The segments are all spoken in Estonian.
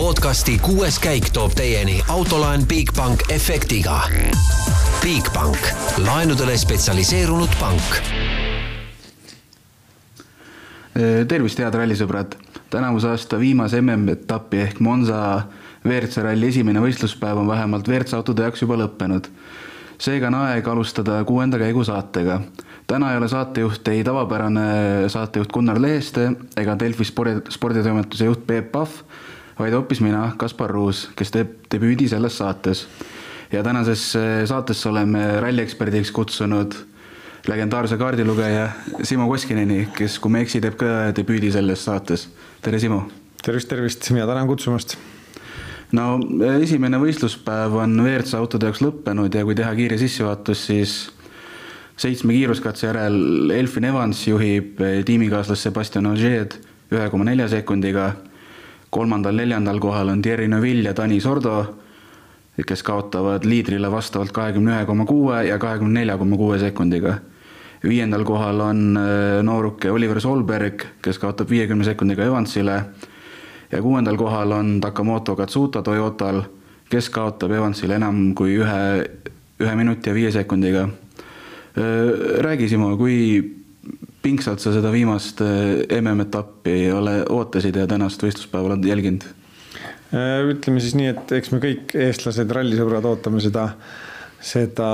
podcasti kuues käik toob teieni autolaen Bigbank efektiga. Bigbank, laenudele spetsialiseerunud pank. tervist, head rallisõbrad. tänavuse aasta viimase MM-etapi ehk Monza WRC ralli esimene võistluspäev on vähemalt WRC autode jaoks juba lõppenud. seega on aeg alustada kuuenda käigu saatega täna ei ole saatejuht ei tavapärane saatejuht Gunnar Leheste ega Delfi spordi, sporditoimetuse juht Peep Pahv, vaid hoopis mina, Kaspar Ruus, kes teeb debüüdi selles saates. ja tänasesse saatesse oleme rallieksperdiks kutsunud legendaarse kaardilugeja Simo Koskineni, kes, kui ma ei eksi, teeb ka debüüdi selles saates. tere, Simo! tervist, tervist, mina tänan kutsumast! no esimene võistluspäev on WRC autode jaoks lõppenud ja kui teha kiire sissejuhatus, siis seitsme kiiruskatse järel Elfin Evans juhib tiimikaaslast Sebastian Ogier ühe koma nelja sekundiga. Kolmandal-neljandal kohal on Thierry Neuville ja Dani Sordo, kes kaotavad liidrile vastavalt kahekümne ühe koma kuue ja kahekümne nelja koma kuue sekundiga. viiendal kohal on äh, nooruke Oliver Solberg, kes kaotab viiekümne sekundiga Evansile. ja kuuendal kohal on Takamoto Katsuta Toyotal, kes kaotab Evansile enam kui ühe, ühe minuti ja viie sekundiga Äh, räägi, Simo, kui pingsalt sa seda viimast äh, MM-etappi ole, ootasid ja tänast võistluspäeva oled jälginud? Äh, ütleme siis nii, et eks me kõik eestlased, rallisõbrad ootame seda, seda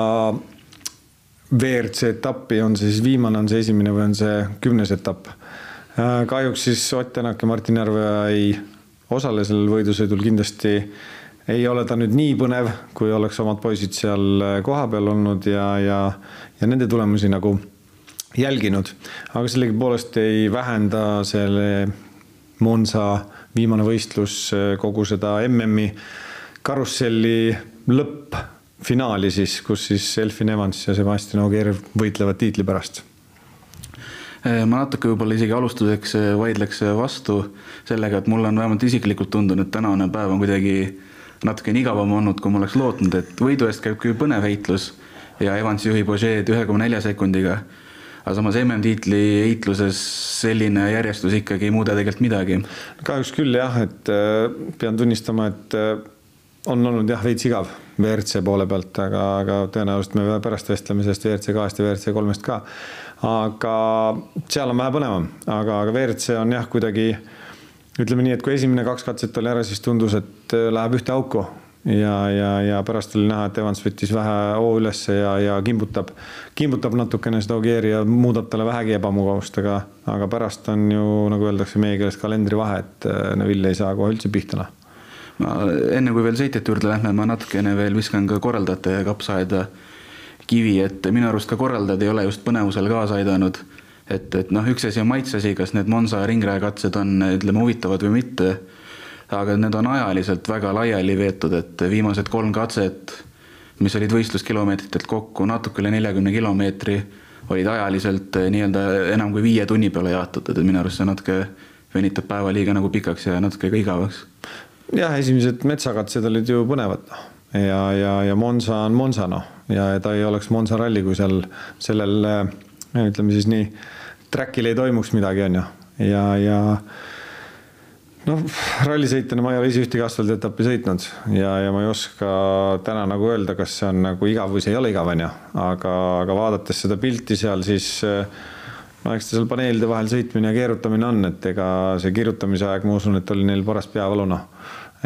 WRC etappi, on see siis viimane, on see esimene või on see kümnes etapp. kahjuks siis Ott Tänak ja Martin Järveoja ei osale sellel võidusõidul, kindlasti ei ole ta nüüd nii põnev, kui oleks omad poisid seal kohapeal olnud ja, ja ja nende tulemusi nagu jälginud, aga sellegipoolest ei vähenda selle Monza viimane võistlus kogu seda MM-i karusselli lõppfinaali siis, kus siis Elfin Evans ja Sebastian Ogier võitlevad tiitli pärast ma natuke võib-olla isegi alustuseks vaidleks vastu sellega, et mulle on vähemalt isiklikult tundunud, et tänane päev on kuidagi natukene igavam olnud, kui ma oleks lootnud, et võidu eest käib küll põnev heitlus ja Evans juhib Ožeed ühe koma nelja sekundiga. Aga samas MM-tiitli heitluses selline järjestus ikkagi ei muuda tegelikult midagi. kahjuks küll jah, et äh, pean tunnistama, et äh, on olnud jah, veits igav WRC poole pealt, aga, aga tõenäoliselt me pärast vestleme sellest WRC kahest ja WRC kolmest ka. aga seal on vähe põnevam, aga, aga WRC on jah, kuidagi ütleme nii, et kui esimene kaks katset oli ära, siis tundus, et äh, läheb ühte auku ja, ja, ja pärast oli näha, et Evans võttis vähe hoo ülesse ja, ja kimbutab, kimbutab natukene seda Ogieri ja muudab talle vähegi ebamugavust, aga, aga pärast on ju nagu öeldakse meie keeles kalendrivahe, et äh, Neville ei saa kohe üldse pihta noh. ma enne kui veel sõitjate juurde lähme, ma natukene veel viskan ka korraldajate kapsaaeda kivi, et minu arust ka korraldajad ei ole just põnevusele kaasa aidanud. et, et noh, üks asi on maitseasi, kas need Monza ringrajakatsed on, ütleme, huvitavad või mitte aga need on ajaliselt väga laiali veetud, et viimased kolm katset, mis olid võistluskilomeetritelt kokku natuke üle neljakümne kilomeetri, olid ajaliselt eh, nii-öelda enam kui viie tunni peale jaotatud, et minu arust see natuke venitab päeva liiga nagu pikaks ja natuke ka igavaks. jah, esimesed metsakatsed olid ju põnevad noh. Ja, ja, ja Monza on Monza noh. Ja ta ei oleks Monza ralli, kui seal sellel eh, ütleme siis nii, track'il ei toimuks midagi, on ju, ja, ja noh, rallisõitjana ma ei ole ise ühtegi asfaldietappi sõitnud ja, ja ma ei oska täna nagu öelda, kas see on nagu igav või see ei ole igav, onju. aga, aga vaadates seda pilti seal, siis no eks ta seal paneelide vahel sõitmine ja keerutamine on, et ega see kirjutamise aeg, ma usun, et oli neil paras peavalu, noh.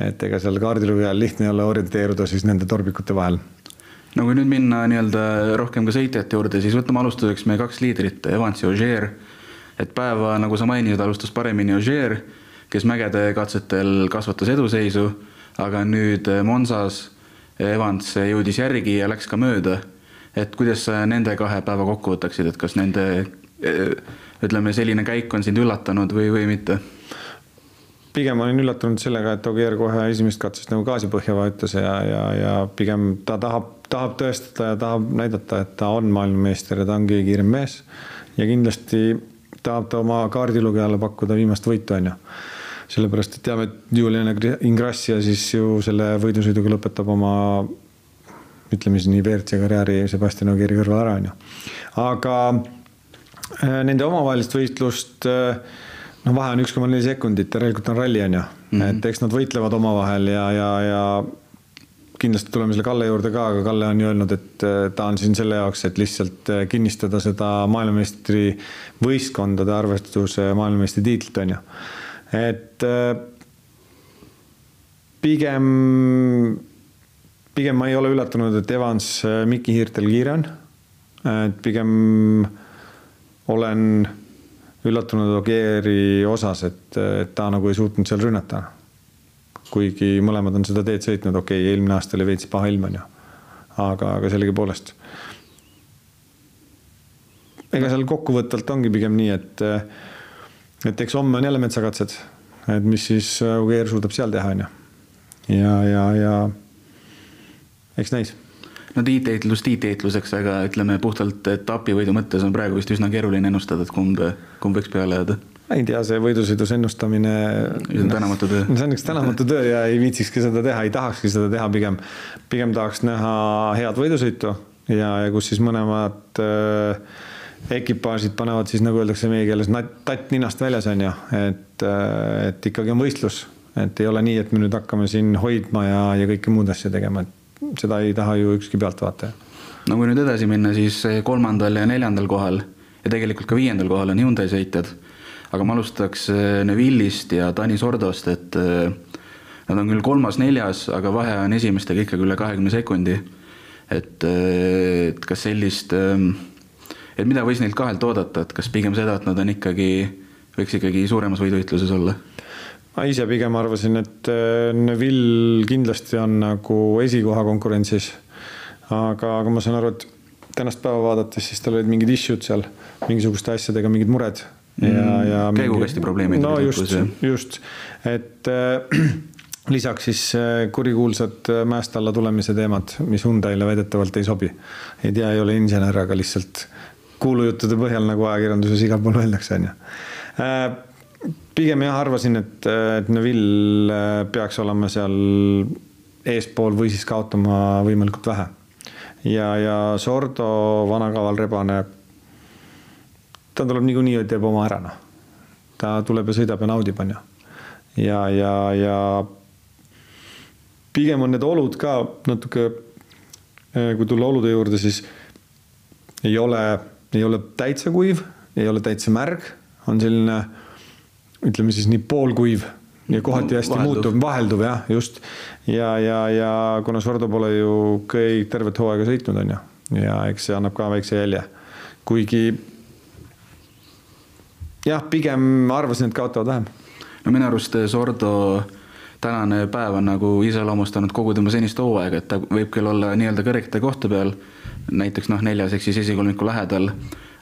et ega seal kaardilugu ajal lihtne ei ole orienteeruda siis nende torbikute vahel no kui nüüd minna nii-öelda rohkem ka sõitjate juurde, siis võtame alustuseks meie kaks liidrit, Evans ja Ogier. et päeva, nagu sa mainisid, alustas paremini Ogier kes mägede katsetel kasvatas eduseisu, aga nüüd eh, Monsas Evans jõudis järgi ja läks ka mööda. et kuidas sa nende kahe päeva kokku võtaksid, et kas nende eh, ütleme, selline käik on sind üllatanud või, või mitte? pigem olin üllatunud sellega, et Ogier kohe esimesest katsest nagu gaasi põhja vajutas ja, ja, ja pigem ta tahab, tahab tõestada ja tahab näidata, et ta on maailmameister ja ta on kõige kiirem mees. ja kindlasti tahab ta oma kaardilugejale pakkuda viimast võitu, on ju sellepärast et teame, et Julian Ingrassia siis ju selle võidusõiduga lõpetab oma ütleme siis nii WRC karjääri Sebastian Ogieri kõrval ära, onju. aga äh, nende omavahelist võistlust äh, noh, vahe on üks koma neli sekundit, järelikult on ralli, on ju mm. -hmm. et eks nad võitlevad omavahel ja, ja, ja kindlasti tuleme selle Kalle juurde ka, aga Kalle on ju öelnud, et äh, ta on siin selle jaoks, et lihtsalt kinnistada seda maailmameistri võistkondade arvestuse maailmameistritiitlit, on ju. Et pigem, pigem ma ei ole üllatunud, et Evans Miki Hiirtel kiire on. et pigem olen üllatunud Ogieri osas, et, et ta nagu ei suutnud seal rünnata. kuigi mõlemad on seda teed sõitnud, okei okay,, eelmine aasta oli veits paha ilm, on ju. aga, aga sellegipoolest. ega seal kokkuvõtvalt ongi pigem nii, et, et eks homme on jälle metsakatsed, et mis siis Ogier suudab seal teha, on ju. ja, ja, ja eks näis no tiitteitlus tiitteitluseks, aga ütleme puhtalt etapivõidu mõttes on praegu vist üsna keeruline ennustada, et kumb, kumb võiks peale jääda. ei tea, see võidusõidus ennustamine. see on tänamatu töö. see on üks tänamatu töö ja ei viitsikski seda teha, ei tahakski seda teha, pigem, pigem tahaks näha head võidusõitu ja, ja kus siis mõlemad äh, ekipaažid panevad siis nagu öeldakse meie keeles tatt ninast väljas on ju, et, äh, et ikkagi on võistlus, et ei ole nii, et me nüüd hakkame siin hoidma ja, ja kõike muud asja tegema, et seda ei taha ju ükski pealtvaataja. no kui nüüd edasi minna, siis kolmandal ja neljandal kohal ja tegelikult ka viiendal kohal on Hyundai sõitjad. aga ma alustaks äh, Neville'ist ja Tanis Ordost, et äh, nad on küll kolmas-neljas, aga vahe on esimestega ikkagi üle kahekümne sekundi. et, äh, et kas sellist, ähm, et mida võis neilt kahelt oodata, et kas pigem seda, et nad on ikkagi, võiks ikkagi suuremas võiduühtluses olla? ma ise pigem arvasin, et äh, Neville kindlasti on nagu esikoha konkurentsis. aga, aga ma saan aru, et tänast päeva vaadates, siis tal olid mingid issue'd seal, mingisuguste asjadega mingid mured. ja mm,, ja. käigukasti probleemid. no just, just, et äh, lisaks siis äh, kurikuulsad äh, mäest alla tulemise teemad, mis Hyundai'le väidetavalt ei sobi. ei tea, ei ole insener, aga lihtsalt kuulujuttude põhjal, nagu ajakirjanduses igal pool öeldakse, on ju pigem jah, arvasin, et, et Neville äh, peaks olema seal eespool või siis kaotama võimalikult vähe. ja, ja Sordo, vana kaval rebane, ta tuleb niikuinii teeb oma ära, noh. ta tuleb ja sõidab ja naudib, on ju. ja, ja, ja pigem on need olud ka natuke, äh, kui tulla olude juurde, siis ei ole, ei ole täitsa kuiv, ei ole täitsa märg, on selline ütleme siis nii poolkuiv ja kohati hästi vahelduv. muutuv, vahelduv jah, just. ja, ja, ja kuna Sordo pole ju kõik tervet hooaega sõitnud, on ju, ja eks see annab ka väikse jälje. kuigi jah, pigem arvasin, et kaotavad vähem. no minu arust Sordo tänane päev on nagu iseloomustanud kogu tema senist hooaega, et ta võib küll olla nii-öelda kõrgete kohta peal, näiteks noh, neljas ehk siis esikolmiku lähedal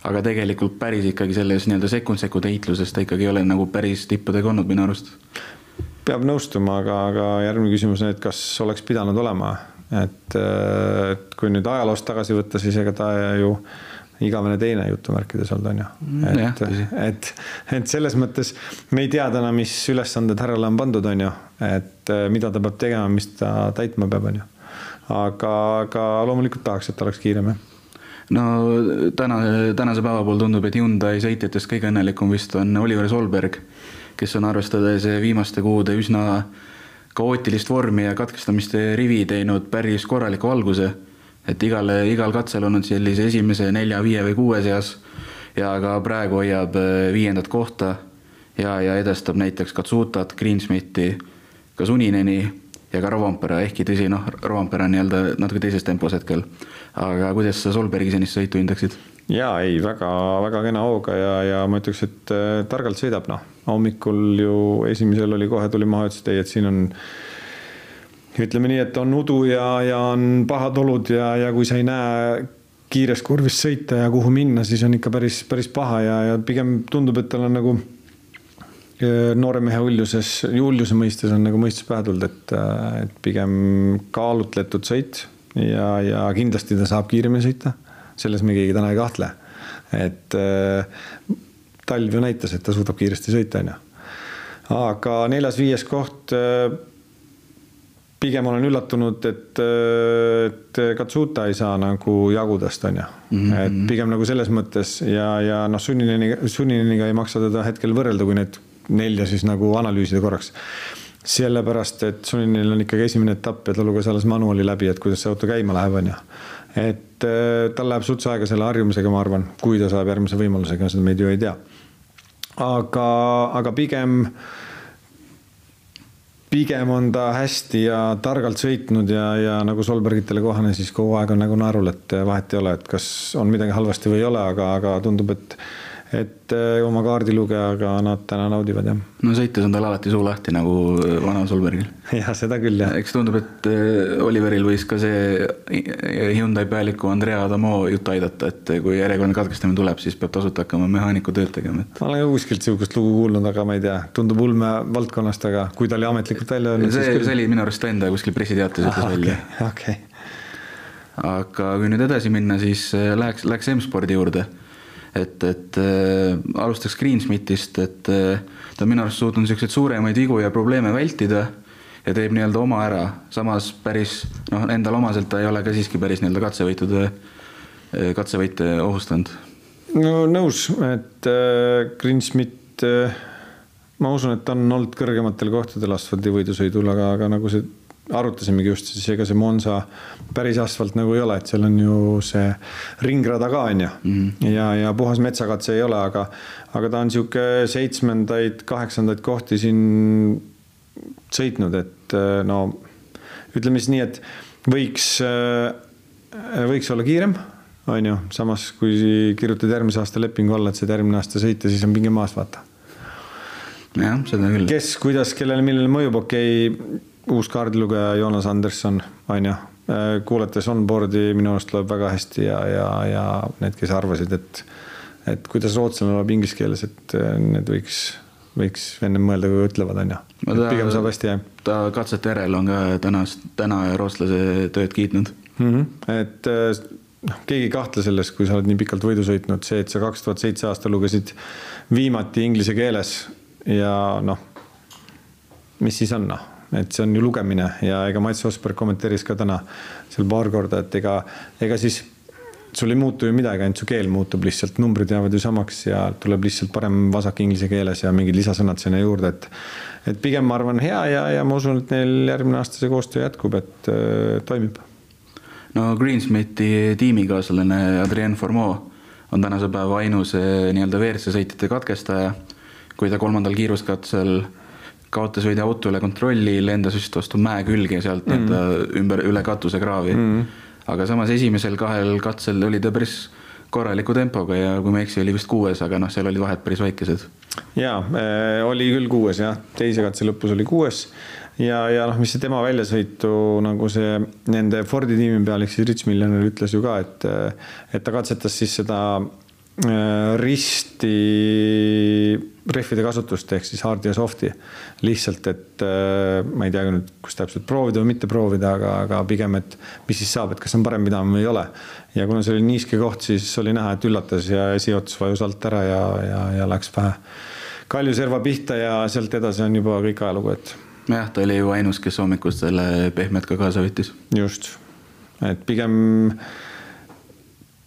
aga tegelikult päris ikkagi selles nii-öelda sekund-sekund heitluses ta ikkagi ei ole nagu päris tippudega olnud minu arust. peab nõustuma, aga, aga järgmine küsimus on, et kas oleks pidanud olema, et, et kui nüüd ajaloost tagasi võtta, siis ega ta ju igavene teine jutumärkides olnud on ju. Mm, et, et, et selles mõttes me ei tea täna, mis ülesanded härrale on pandud, on ju, et mida ta peab tegema, mis ta täitma peab, on ju. Aga, aga loomulikult tahaks, et oleks kiirem jah no täna, tänase päeva puhul tundub, et Hyundai sõitjatest kõige õnnelikum vist on Oliver Solberg, kes on arvestades viimaste kuude üsna kaootilist vormi ja katkestamiste rivi teinud päris korraliku alguse. et igale, igal katsel olnud sellise esimese nelja, viie või kuue seas ja ka praegu hoiab äh, viiendat kohta ja, ja edestab näiteks Katsutat, Greensmiti, ka Sunineni ja ka Rovanpera, ehkki tõsi, noh, Rovanpera on nii-öelda natuke teises tempos hetkel. aga kuidas sa Solbergi senist sõitu hindaksid? jaa, ei väga, väga kena hooga ja, ja ma ütleks, et äh, targalt sõidab, noh. hommikul ju esimesel oli kohe tuli maha, ütles, et ei, et siin on ütleme nii, et on udu ja, ja on pahad olud ja, ja kui sa ei näe kiirest kurvist sõita ja kuhu minna, siis on ikka päris, päris paha ja, ja pigem tundub, et tal on nagu noore mehe uljuses, uljuse mõistes on nagu mõistus pähe tulnud, et, et pigem kaalutletud sõit ja, ja kindlasti ta saab kiiremini sõita. selles me keegi täna ei kahtle. et talv ju näitas, et ta suudab kiiresti sõita, on ju. aga neljas-viies koht pigem olen üllatunud, et, et Katsuta ei saa nagu jagudest, on ju mm. -hmm. et pigem nagu selles mõttes ja, ja noh, Sunniniga, Sunnininiga ei maksa teda hetkel võrrelda, kui need nelja siis nagu analüüsida korraks. sellepärast, et Sunnil on ikkagi esimene etapp ja ta luges alles manuali läbi, et kuidas see auto käima läheb, on ju. et äh, tal läheb suts aega selle harjumisega, ma arvan, kui ta saab järgmise võimalusega, seda meid ju ei tea. aga, aga pigem pigem on ta hästi ja targalt sõitnud ja, ja nagu Solbergitele kohane, siis kogu aeg on nagu naerul, et vahet ei ole, et kas on midagi halvasti või ei ole, aga, aga tundub, et et äh, oma kaardilugejaga nad täna naudivad jah. no sõites on tal alati suu lahti nagu äh, vanal Solbergil. jah, seda küll jah. eks tundub, et äh, Oliveril võis ka see Hyundai pealiku Andrea Adamo jutt aidata, et kui järjekordne katkestamine tuleb, siis peab tasuta hakkama mehaaniku tööd tegema et.... ma olen ka kuskilt sihukest lugu kuulnud, aga ma ei tea, tundub ulme valdkonnast, aga kui ta oli ametlikult välja öelnud. see, see oli minu arvest ta enda kuskil pressiteates ütles välja. okei. aga kui nüüd edasi minna, siis läheks, läheks M-spordi juurde et, et äh, alustaks Greensmithist, et äh, ta on minu arust suutnud niisuguseid suuremaid vigu ja probleeme vältida ja teeb nii-öelda oma ära, samas päris noh, endale omaselt ta ei ole ka siiski päris nii-öelda katsevõitude, äh, katsevõite ohustanud. no nõus, et äh, Greensmith äh, ma usun, et ta on olnud kõrgematel kohtadel asfaldivõidusõidul, aga, aga nagu see arutasimegi just, siis ega see Monza päris asfalt nagu ei ole, et seal on ju see ringrada ka on ju mm. ja, ja puhas metsakatse ei ole, aga, aga ta on sihuke seitsmendaid, kaheksandaid kohti siin sõitnud, et no ütleme siis nii, et võiks, võiks olla kiirem, on ju, samas kui kirjutad järgmise aasta lepingu alla, et saad järgmine aasta sõita, siis on pinge maas, vaata. jah, seda küll. kes, kuidas, kellele, millele mõjub, okei okay, uus kaardilugeja Joonas Anderson, on ju, äh, kuulates onboard'i minu arust loeb väga hästi ja, ja, ja need, kes arvasid, et, et kuidas rootslane loeb inglise keeles, et äh, need võiks, võiks ennem mõelda, kui ütlevad, on ju. pigem saab hästi, jah. ta katsete järel on ka tänast, täna rootslase tööd kiitnud mm. -hmm. et äh, noh, keegi ei kahtle selles, kui sa oled nii pikalt võidu sõitnud, see, et sa kaks tuhat seitse aasta lugesid viimati inglise keeles ja noh, mis siis on noh et see on ju lugemine ja ega Mats Osberg kommenteeris ka täna seal paar korda, et ega, ega siis sul ei muutu ju midagi, ainult su keel muutub lihtsalt, numbrid jäävad ju samaks ja tuleb lihtsalt parem vasak inglise keeles ja mingid lisasõnad sinna juurde, et et pigem ma arvan hea ja, ja ma usun, et neil järgmine aasta see koostöö jätkub, et äh, toimib. no Greensmiti tiimikaaslane Adrien Formeau on tänase päeva ainus äh, nii-öelda WRC sõitjate katkestaja. kui ta kolmandal kiiruskatsel kaotas veidi auto üle kontrolli, lendas just vastu mäe külge sealt mm. nii-öelda ümber, üle katusekraavi mm.. aga samas esimesel kahel katsel oli ta päris korraliku tempoga ja kui ma ei eksi, oli vist kuues, aga noh, seal olid vahed päris väikesed. jaa äh,, oli küll kuues jah, teise katse lõpus oli kuues ja, ja noh, mis see tema väljasõitu nagu see nende Fordi tiimi pealik siis Rich Millioner ütles ju ka, et, et ta katsetas siis seda Äh, risti rehvide kasutust ehk siis hard'i ja soft'i. lihtsalt, et äh, ma ei tea nüüd, kus täpselt proovida või mitte proovida, aga, aga pigem, et mis siis saab, et kas on parem pidama või ei ole. ja kuna see oli niiske koht, siis oli näha, et üllatas ja esiotus vajus alt ära ja, ja, ja läks vähe kaljuserva pihta ja sealt edasi on juba kõik ajalugu, et. jah, ta oli ju ainus, kes hommikust selle pehmet ka kaasa võttis. just, et pigem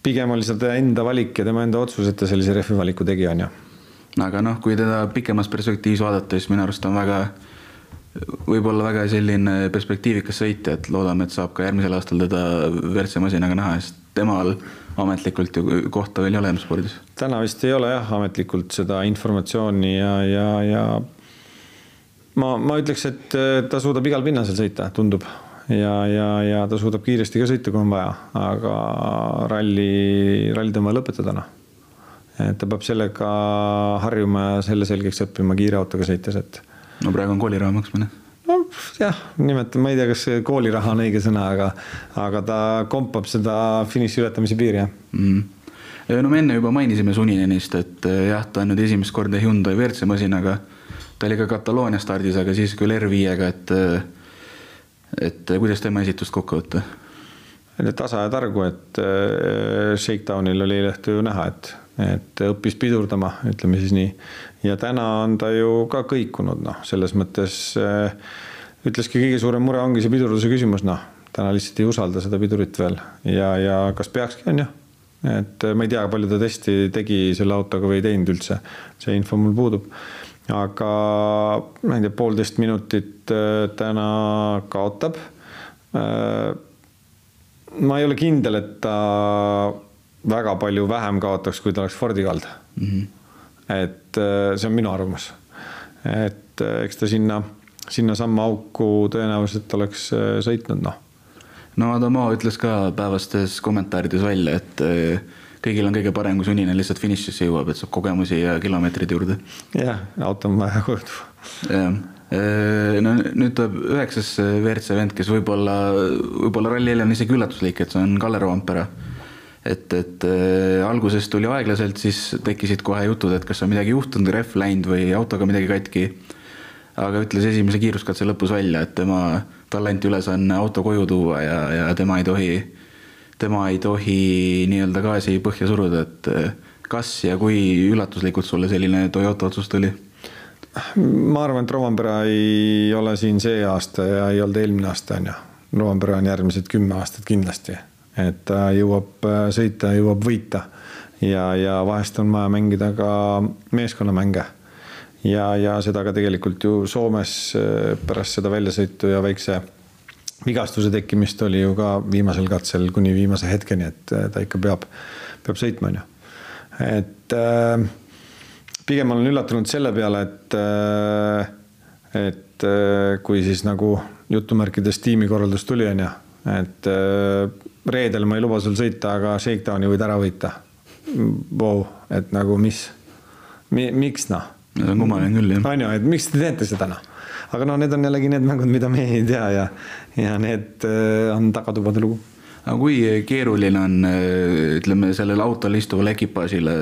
pigem oli see ta enda valik ja tema enda otsus, et ta sellise rehvi valiku tegi, on ju. aga noh, kui teda pikemas perspektiivis vaadata, siis minu arust on väga, võib-olla väga selline perspektiivikas sõitja, et loodame, et saab ka järgmisel aastal teda WRC masinaga näha, sest temal ametlikult ju kohta veel ei ole M-spordis. täna vist ei ole jah, ametlikult seda informatsiooni ja, ja, ja ma, ma ütleks, et ta suudab igal pinnasel sõita, tundub ja, ja, ja ta suudab kiiresti ka sõita, kui on vaja, aga ralli, rallid on vaja lõpetada, noh. et ta peab sellega harjuma ja selle selgeks õppima kiire autoga sõites, et. no praegu on kooliraha maksmine. nojah, nimetan, ma ei tea, kas kooliraha on õige sõna, aga, aga ta kompab seda finiši ületamise piiri, jah mm no me enne juba mainisime Suninenist, et jah, ta on nüüd esimest korda Hyundai WRC masinaga. ta oli ka Kataloonia stardis, aga siis küll R5-ga, et et eh, kuidas tema esitust kokku võtta? tasa ja targu, et äh, Shakedownil oli õhtu ju näha, et, et õppis pidurdama, ütleme siis nii. ja täna on ta ju ka kõikunud, noh, selles mõttes äh, ütleski, kõige suurem mure ongi see pidurduse küsimus, noh, täna lihtsalt ei usalda seda pidurit veel ja, ja kas peakski, on ju. et ma ei tea, palju ta testi tegi selle autoga või ei teinud üldse, see info mul puudub aga ma ei tea, poolteist minutit äh, täna kaotab. Äh, ma ei ole kindel, et ta väga palju vähem kaotaks, kui ta oleks Fordi kald mm. -hmm. et äh, see on minu arvamus. et eks ta sinna, sinnasamma auku tõenäoliselt oleks sõitnud, noh. no Adamo ütles ka päevastes kommentaarides välja, et kõigil on kõige parem, kui sunnine lihtsalt finišisse jõuab, et saab kogemusi ja kilomeetreid juurde. jah, auto on vaja koju jah, no nüüd tuleb üheksas WRC vend, kes võib-olla, võib-olla ralli eel on isegi üllatuslik, et see on Kalle Roompere. et, et äh, alguses tuli aeglaselt, siis tekkisid kohe jutud, et kas on midagi juhtunud, rehv läinud või autoga midagi katki. aga ütles esimese kiiruskatse lõpus välja, et tema, talle anti ülesanne auto koju tuua ja, ja tema ei tohi tema ei tohi nii-öelda gaasi põhja suruda, et eh, kas ja kui üllatuslikult sulle selline Toyota otsus tuli? ma arvan, et Rovanpera ei ole siin see aasta ja ei olnud eelmine aasta, on ju. Rovanpera on järgmised kümme aastat kindlasti, et ta jõuab äh, sõita, jõuab võita ja, ja vahest on vaja mängida ka meeskonnamänge. ja, ja seda ka tegelikult ju Soomes äh, pärast seda väljasõitu ja väikse vigastuse tekkimist oli ju ka viimasel katsel kuni viimase hetkeni, et äh, ta ikka peab, peab sõitma, on ju. et äh, pigem olen üllatunud selle peale, et äh,, et äh, kui siis nagu jutumärkides tiimikorraldus tuli, on ju, et reedel ma ei luba sul sõita, aga Shakedowni võid ära võita wow,. et nagu mis mi,, miks noh? see on kummaline küll jah. on ju, et miks te teete seda noh aga no need on jällegi need mängud, mida me ei tea ja, ja need äh, on tagatubade lugu. aga kui keeruline on, äh, ütleme, sellele autol istuvale ekipaažile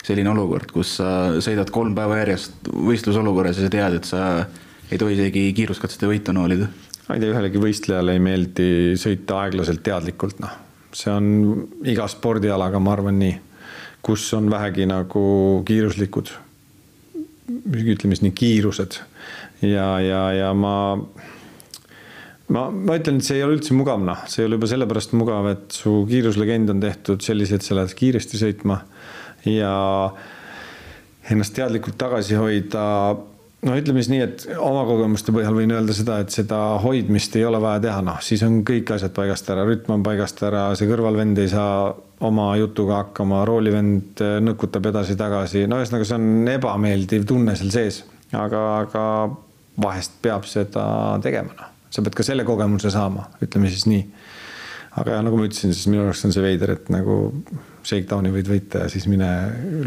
selline olukord, kus sa sõidad kolm päeva järjest võistlusolukorras ja sa tead, et sa ei tohi isegi kiiruskatsete võitu noolida? ma ei tea, ühelegi võistlejale ei meeldi sõita aeglaselt teadlikult, noh. see on iga spordialaga, ma arvan nii, kus on vähegi nagu kiiruslikud, ütleme siis nii kiirused ja, ja, ja ma, ma, ma ütlen, et see ei ole üldse mugav, noh, see ei ole juba sellepärast mugav, et su kiiruslegend on tehtud selliselt, sa lähed kiiresti sõitma ja ennast teadlikult tagasi hoida. No ütleme siis nii, et oma kogemuste põhjal võin öelda seda, et seda hoidmist ei ole vaja teha, noh, siis on kõik asjad paigast ära, rütm on paigast ära, see kõrvalvend ei saa oma jutuga hakkama, roolivend nõkutab edasi-tagasi, no ühesõnaga, see on ebameeldiv tunne seal sees, aga, aga vahest peab seda tegema, noh. sa pead ka selle kogemuse saama, ütleme siis nii. aga jah, nagu ma ütlesin, siis minu arust on see veider, et nagu shakedowni võid võita ja siis mine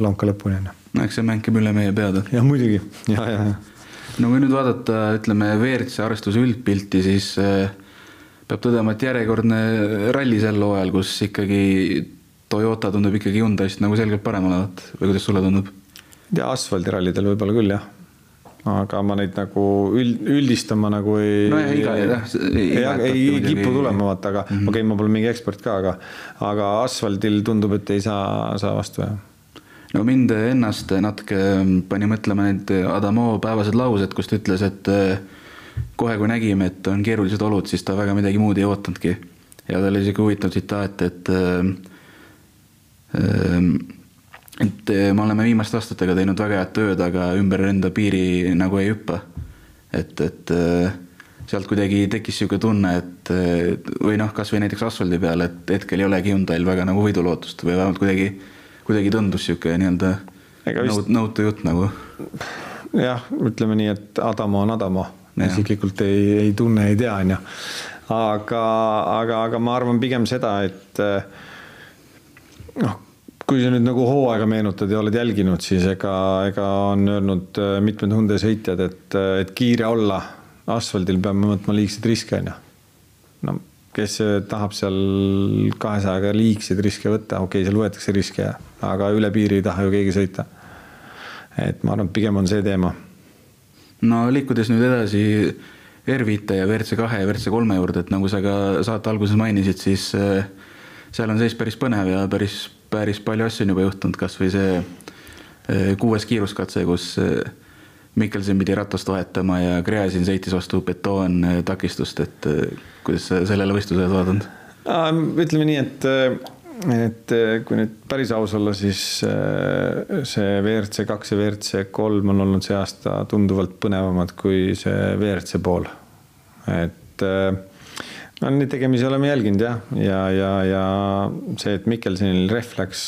lonka lõpuni, on ju. no eks see mäng käib üle meie peade. jah, muidugi, ja, ja, ja. no kui nüüd vaadata, ütleme, WRC arvestuse üldpilti, siis äh, peab tõdema, et järjekordne ralli sel hooajal, kus ikkagi Toyota tundub ikkagi Hyundai'st nagu selgelt parem olevat või kuidas sulle tundub? ja asfaldirallidel võib-olla küll jah aga ma neid nagu üld, üldistama nagu ei. no ja iga, jah. ei, ei, ei kipu tulema, vaata, aga mm -hmm. okei okay,, ma pole mingi ekspert ka, aga, aga asfaldil tundub, et ei saa, saa vastu, jah. no mind ennast natuke pani mõtlema need Adamo päevased laused, kus ta ütles, et eh, kohe, kui nägime, et on keerulised olud, siis ta väga midagi muud ei ootanudki. ja tal oli sihuke huvitav tsitaat, et äh, äh, et eh, me oleme viimaste aastatega teinud väga head tööd, aga ümber enda piiri nagu ei hüppa. et, et eh, sealt kuidagi tekkis niisugune tunne, et eh, või noh, kasvõi näiteks asfaldi peal, et hetkel ei olegi Hyundai'l väga nagu võidulootust või vähemalt kuidagi, kuidagi tundus niisugune nii-öelda vist... nõutu jutt nagu. jah, ütleme nii, et Adamo on Adamo, isiklikult ei, ei tunne, ei tea, on ju. aga, aga, aga ma arvan pigem seda, et noh kui sa nüüd nagu hooaega meenutad ja oled jälginud, siis ega, ega on öelnud äh, mitmed Hyundai sõitjad, et, äh, et kiire olla asfaldil peame võtma liigseid riske, on ju. no kes tahab seal kahesajaga liigseid riske võtta, okei okay,, seal võetakse riske, aga üle piiri ei taha ju keegi sõita. et ma arvan, et pigem on see teema. no liikudes nüüd edasi R5 ja WRC kahe ja WRC kolme juurde, et nagu sa ka saate alguses mainisid, siis äh, seal on seis päris põnev ja päris päris palju asju on juba juhtunud, kasvõi see eh, kuues kiiruskatse, kus eh, Mikkelson pidi ratast vahetama ja Gräzin sõitis vastu betoontakistust, et eh, kuidas sa sellele võistlusele vaadanud? ütleme nii, et et kui nüüd päris aus olla, siis see WRC kaks ja WRC kolm on olnud see aasta tunduvalt põnevamad kui see WRC pool. et no neid tegemisi oleme jälginud jah, ja, ja, ja see, et Mikkelsonil rehv läks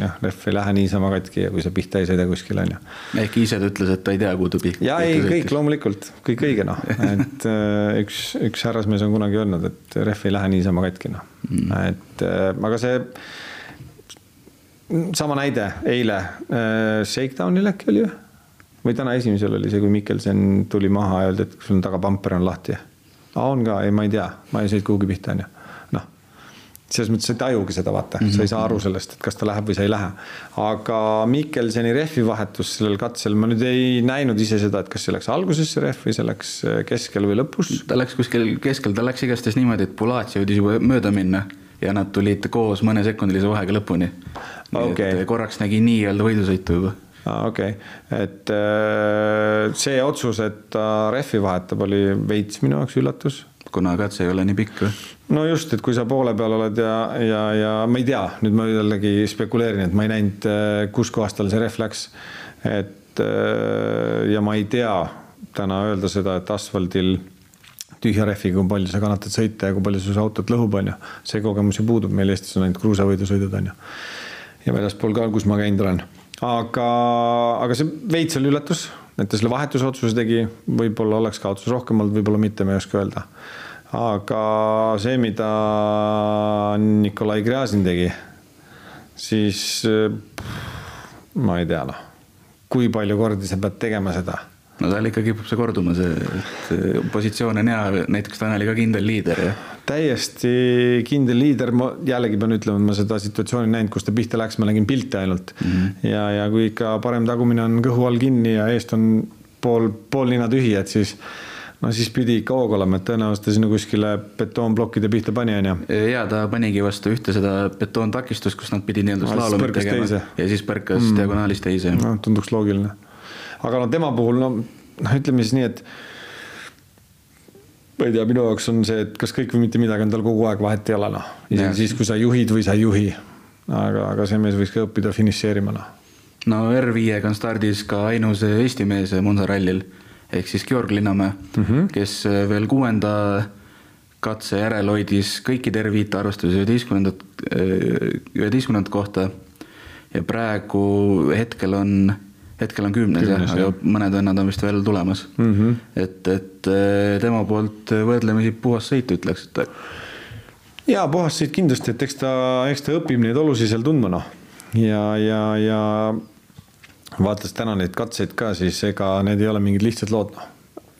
jah, rehv ei lähe niisama katki ja kui sa pihta ei sõida kuskil, on ju. ehkki ise ta ütles, et ta ei tea, kuhu ta pihta. ja ei, kõik loomulikult, kõik õige noh, et äh, üks, üks härrasmees on kunagi öelnud, et rehv ei lähe niisama katki noh mm., et äh, aga see sama näide eile äh, Shakedownil äkki oli või täna esimesel oli see, kui Mikkelson tuli maha ja öeldi, et sul on taga pamper on lahti. On ka, ei, ma ei tea, ma ei sõitnud kuhugi pihta, onju selles mõttes sa ei tajugi seda, vaata mm, -hmm. sa ei saa aru sellest, et kas ta läheb või sa ei lähe. aga Mikkelseni rehvi vahetus sellel katsel, ma nüüd ei näinud ise seda, et kas see läks alguses see rehv või see läks äh, keskel või lõpus. ta läks kuskil keskel, ta läks igastahes niimoodi, et Bulatsi jõudis juba mööda minna ja nad tulid koos mõnesekundilise vahega lõpuni. Okay. korraks nägi nii-öelda võidusõitu juba okei okay., et äh, see otsus, et ta rehvi vahetab, oli veits minu jaoks üllatus kuna katse ei ole nii pikk või? no just, et kui sa poole peal oled ja, ja, ja ma ei tea, nüüd ma jällegi spekuleerin, et ma ei näinud, äh, kuskohast tal see rehv läks. et äh, ja ma ei tea täna öelda seda, et asfaldil tühja rehviga, kui palju sa kannatad sõita ja kui palju see autot lõhub, on ju. see kogemus ju puudub, meil Eestis on ainult kruusavõidusõidud, on ju. ja väljaspool ka, kus ma käinud olen. Aga, aga see veits oli üllatus, et ta selle vahetusotsuse tegi, võib-olla oleks kaotus rohkem olnud, võib-olla mitte, ma ei oska öelda. Aga see, mida Nikolai Gräzin tegi, siis ma ei tea, noh, kui palju kordi sa pead tegema seda? No tal ikka kipub see korduma, see, et positsioon on hea, näiteks Tanel oli ka kindel liider ja. Täiesti kindel liider, ma jällegi pean ütlema, et ma seda situatsiooni näinud, kus ta pihta läks, ma nägin pilte ainult mm. -hmm. ja, ja kui ikka parem tagumine on kõhu all kinni ja eest on pool, pool nina tühi, et siis no siis pidi ikka hoog olema, et tõenäoliselt ta sinna kuskile betoonplokkide pihta pani, on ju. ja ta panigi vastu ühte seda betoontakistust, kus nad pidid nii-öelda slaalomit tegema teise. ja siis põrkas mm. diagonaalis teise. no tunduks loogiline. aga no tema puhul no, noh, ütleme siis nii, et ma ei tea, minu jaoks on see, et kas kõik või mitte midagi on tal kogu aeg, vahet ei ole noh. isegi siis, kui sa juhid või sa ei juhi. aga, aga see mees võiks ka õppida finišeerima noh. no R5-ga on stardis ka ainus Eesti mees Monza rallil ehk siis Georg Linnamäe mm, -hmm. kes veel kuuenda katse järel hoidis kõikide R5 arvestuses üheteistkümnendat, äh, üheteistkümnendat kohta. ja praegu hetkel on, hetkel on kümnes, kümnes jah, aga mõned vennad on vist veel tulemas mm. -hmm. et, et äh, tema poolt võrdlemisi puhas sõit, ütleks, et. ja puhas sõit kindlasti, et eks ta, eks ta õpib neid olusid seal tundma, noh. ja, ja, ja vaadates täna neid katseid ka, siis ega need ei ole mingid lihtsad lood, noh.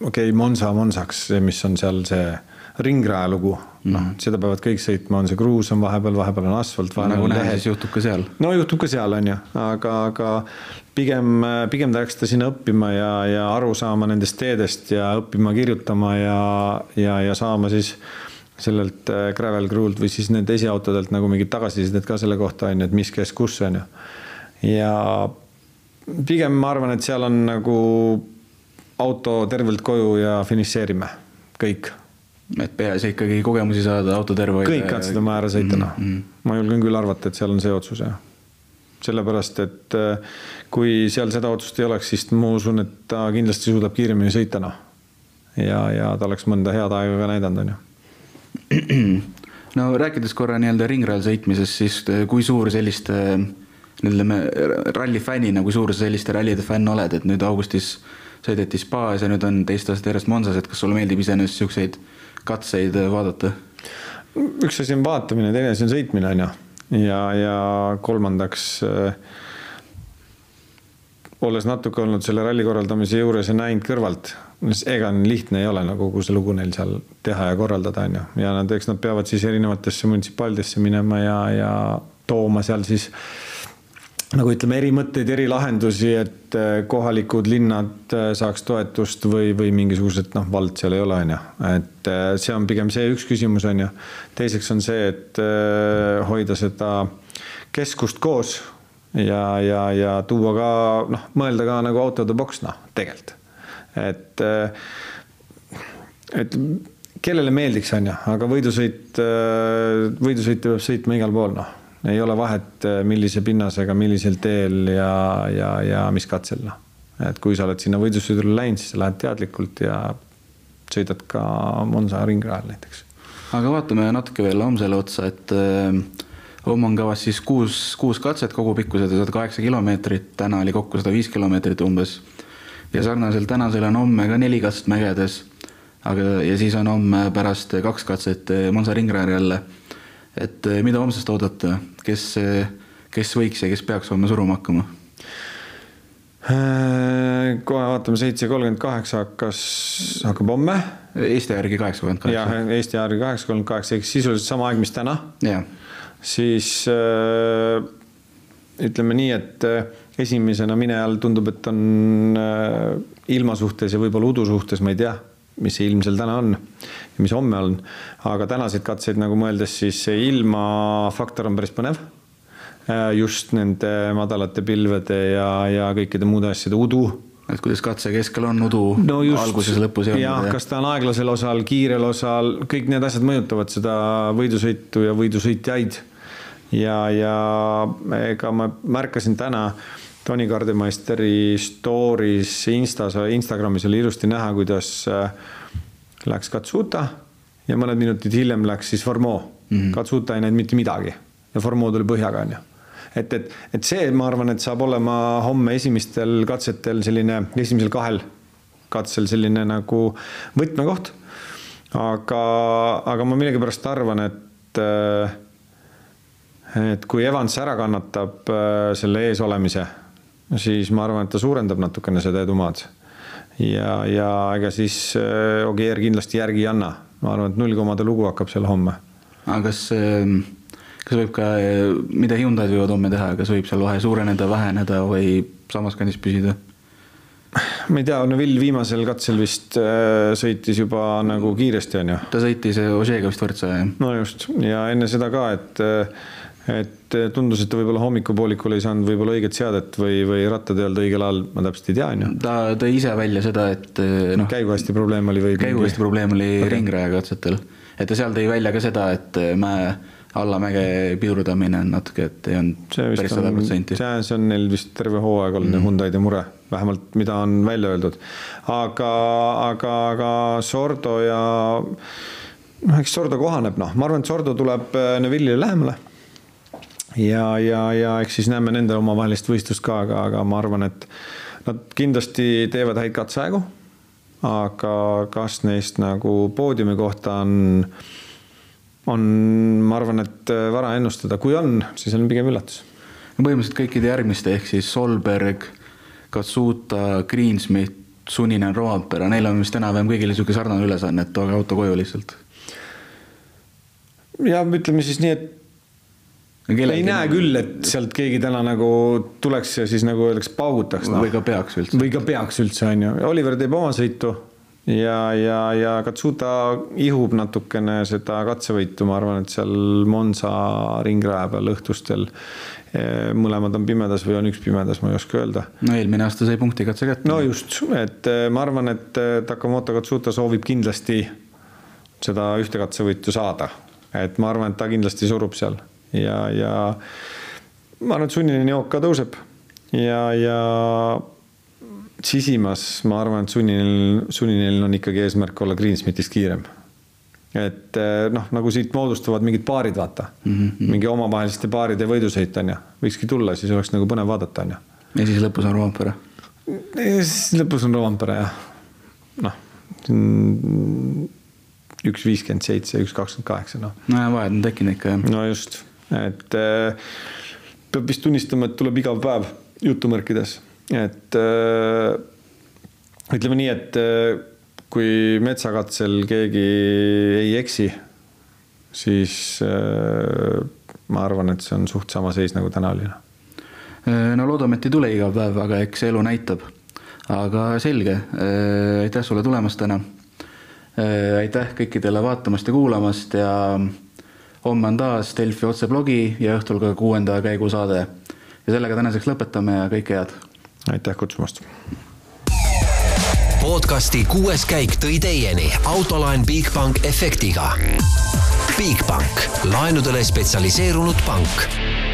okei okay,, Monza Monsaks, mis on seal see ringraja lugu, noh mm -hmm., seda peavad kõik sõitma, on see kruus on vahepeal, vahepeal on asfalt. nagu näha, siis juhtub ka seal. no juhtub ka seal, on ju, aga, aga pigem, pigem ta läks ta sinna õppima ja, ja aru saama nendest teedest ja õppima kirjutama ja, ja, ja saama siis sellelt äh, gravel crew'lt või siis nende esiautodelt nagu mingit tagasisidet ka selle kohta, on ju, et mis, kes, kus, on ju. ja pigem ma arvan, et seal on nagu auto tervelt koju ja finišeerime, kõik. et peaasi ikkagi kogemusi saada, auto terve hoida. kõik katsed oma ära sõita, noh mm -hmm.. ma julgen küll arvata, et seal on see otsus, jah. Sellepärast, et äh, kui seal seda otsust ei oleks, siis ma usun, et ta kindlasti suudab kiiremini sõita, noh. ja, ja ta oleks mõnda head aega ka näidanud, on ju. no rääkides korra nii-öelda ringrajal sõitmisest, siis äh, kui suur selliste äh, ütleme rallifännina, kui suur sa selliste rallide fänn oled, et nüüd augustis sõideti Spaas ja nüüd on teist aastat järjest Monsas, et kas sulle meeldib iseenesest siukseid katseid vaadata? üks asi on vaatamine, teine asi on sõitmine, on ju. Ja, ja kolmandaks äh, olles natuke olnud selle ralli korraldamise juures ja näinud kõrvalt, ega lihtne ei ole nagu kogu see lugu neil seal teha ja korraldada, on ju. ja nad, eks nad peavad siis erinevatesse munitsipaalidesse minema ja, ja tooma seal siis äh, nagu ütleme, eri mõtteid, eri lahendusi, et äh, kohalikud linnad äh, saaks toetust või, või mingisugused noh, vald seal ei ole, on ju. et äh, see on pigem see üks küsimus, on ju. teiseks on see, et hoida seda keskust koos ja, ja, ja tuua ka noh, mõelda ka nagu out of the box, noh, tegelikult. et, et kellele meeldiks, on ju, aga võidusõit, võidusõite peab sõitma igal pool, noh ei ole vahet, millise pinnasega, millisel teel ja, ja, ja mis katsel, noh. et kui sa oled sinna võidusõidule läinud, siis sa lähed teadlikult ja sõidad ka Monza ringrajal näiteks. aga vaatame natuke veel homsele otsa, et homme on kavas siis kuus, kuus katset kogupikkusega sada kaheksa kilomeetrit, täna oli kokku sada viis kilomeetrit umbes. ja sarnaselt tänasele on homme ka neli katset mägedes. aga, ja siis on homme pärast kaks katset Monza ringrajal jälle. Et mida homsest oodata, kes, kes võiks ja kes peaks homme suruma hakkama? Äh, kohe vaatame, seitse kolmkümmend kaheksa hakkas, hakkab homme. Eesti järgi kaheksakümmend kaheksa. jah, Eesti järgi kaheksa kolmkümmend kaheksa, ehk sisuliselt sama aeg, mis täna. siis äh, ütleme nii, et äh, esimesena minejal tundub, et on ilma suhtes ja võib-olla udu suhtes, ma ei tea, mis see ilm seal täna on ja mis homme on. aga tänaseid katseid nagu mõeldes, siis see ilmafaktor on päris põnev. just nende madalate pilvede ja, ja kõikide muude asjade udu et kuidas katse keskel on udu no just, alguses ja lõpus olnud? kas ta on aeglasel osal, kiirel osal, kõik need asjad mõjutavad seda võidusõitu ja võidusõitjaid ja, ja ega ma märkasin täna Toni Kardemeisteri story's Instas, Instagramis oli ilusti näha, kuidas äh, läks Katsuta ja mõned minutid hiljem läks siis Formeau mm. -hmm. Katsuta ei näinud mitte midagi ja Formeau tuli põhjaga, onju et, et, et see, ma arvan, et saab olema homme esimestel katsetel selline, esimesel kahel katsel selline nagu võtmekoht. aga, aga ma millegipärast arvan, et äh, et kui Evans ära kannatab äh, selle ees olemise, siis ma arvan, et ta suurendab natukene seda edumaad. ja, ja ega siis äh, Ogier kindlasti järgi ei anna. ma arvan, et nullkomade lugu hakkab seal homme. aga kas, ähm, kas võib ka, äh, mida Hyundai'd võivad homme teha, kas võib seal vahe suureneda, väheneda või samas kandis püsida? ma ei tea, Neville viimasel katsel vist sõitis juba nagu kiiresti, on ju. ta sõitis Ožeega vist võrdse, jah? no just, ja enne seda ka, et et eh, tundus, et ta võib-olla hommikupoolikul ei saanud võib-olla õiget seadet või, või rattad ei olnud õigel ajal, ma täpselt ei tea, on ju. ta tõi ise välja seda, et eh, noh. käiguhästi probleem oli või? käiguhästi probleem oli okay. ringraja katsetel. et ta seal tõi välja ka seda, et eh, mäe allamäge pidurdamine on natuke, et ei olnud päris sada protsenti. see, on neil vist terve hooaeg olnud mm. Hyundai'de mure, vähemalt mida on välja öeldud. aga, aga, aga Sordo ja noh, eks Sordo kohaneb, noh, ma arvan, et Sordo tuleb Neville'ile lähemale ja, ja, ja eks siis näeme nende omavahelist võistlust ka, aga, aga ma arvan, et nad kindlasti teevad häid katseaegu. aga kas neist nagu poodiumi kohta on, on, ma arvan, et vara ennustada, kui on, siis on pigem üllatus. no põhimõtteliselt kõikide järgmiste ehk siis Solberg, Katsuta, Greensmith, Suninen, Roampere, neil on vist enam-vähem kõigil niisugune sarnane ülesanne, et tooge auto koju lihtsalt. ja ütleme siis nii, et ei näe küll, et sealt keegi täna nagu tuleks ja siis nagu öeldakse, paugutaks no.. või ka peaks üldse. või ka peaks üldse, on ju. Oliver teeb oma sõitu ja, ja, ja Katsuta ihub natukene seda katsevõitu, ma arvan, et seal Monza ringraja peal õhtustel eh, mõlemad on pimedas või on üks pimedas, ma ei oska öelda. no eelmine aasta sai punkti katse kätte. no just, et eh, ma arvan, et eh, Takamoto Katsuta soovib kindlasti seda ühte katsevõitu saada. et ma arvan, et ta kindlasti surub seal ja, ja ma arvan, et sunniline jook ka tõuseb ja, ja sisimas ma arvan, et sunnineil, sunnineil on ikkagi eesmärk olla Greensmithist kiirem. et eh, noh, nagu siit moodustuvad mingid paarid, vaata mm, -hmm. mingi omavaheliste paaride võidusõit on ju, võikski tulla, siis oleks nagu põnev vaadata, on ju. ja siis lõpus on Roompere? siis lõpus on Roompere jah, noh üks viiskümmend seitse, üks kakskümmend kaheksa, noh. no ja vahed on tekkinud ikka jah. no just et äh, peab vist tunnistama, et tuleb igav päev jutumärkides, et äh, ütleme nii, et äh, kui metsakatsel keegi ei eksi, siis ma arvan, et see on suht sama seis nagu täna oli. no loodame, et ei tule iga päev, aga eks elu näitab. aga selge, aitäh sulle tulemast täna. aitäh kõikidele vaatamast ja kuulamast ja homme on taas Delfi otseblogi ja õhtul ka kuuenda käigu saade. ja sellega tänaseks lõpetame ja kõike head. aitäh kutsumast. podcasti kuues käik tõi teieni autolaen Bigbank efektiga Bigbank, laenudele spetsialiseerunud pank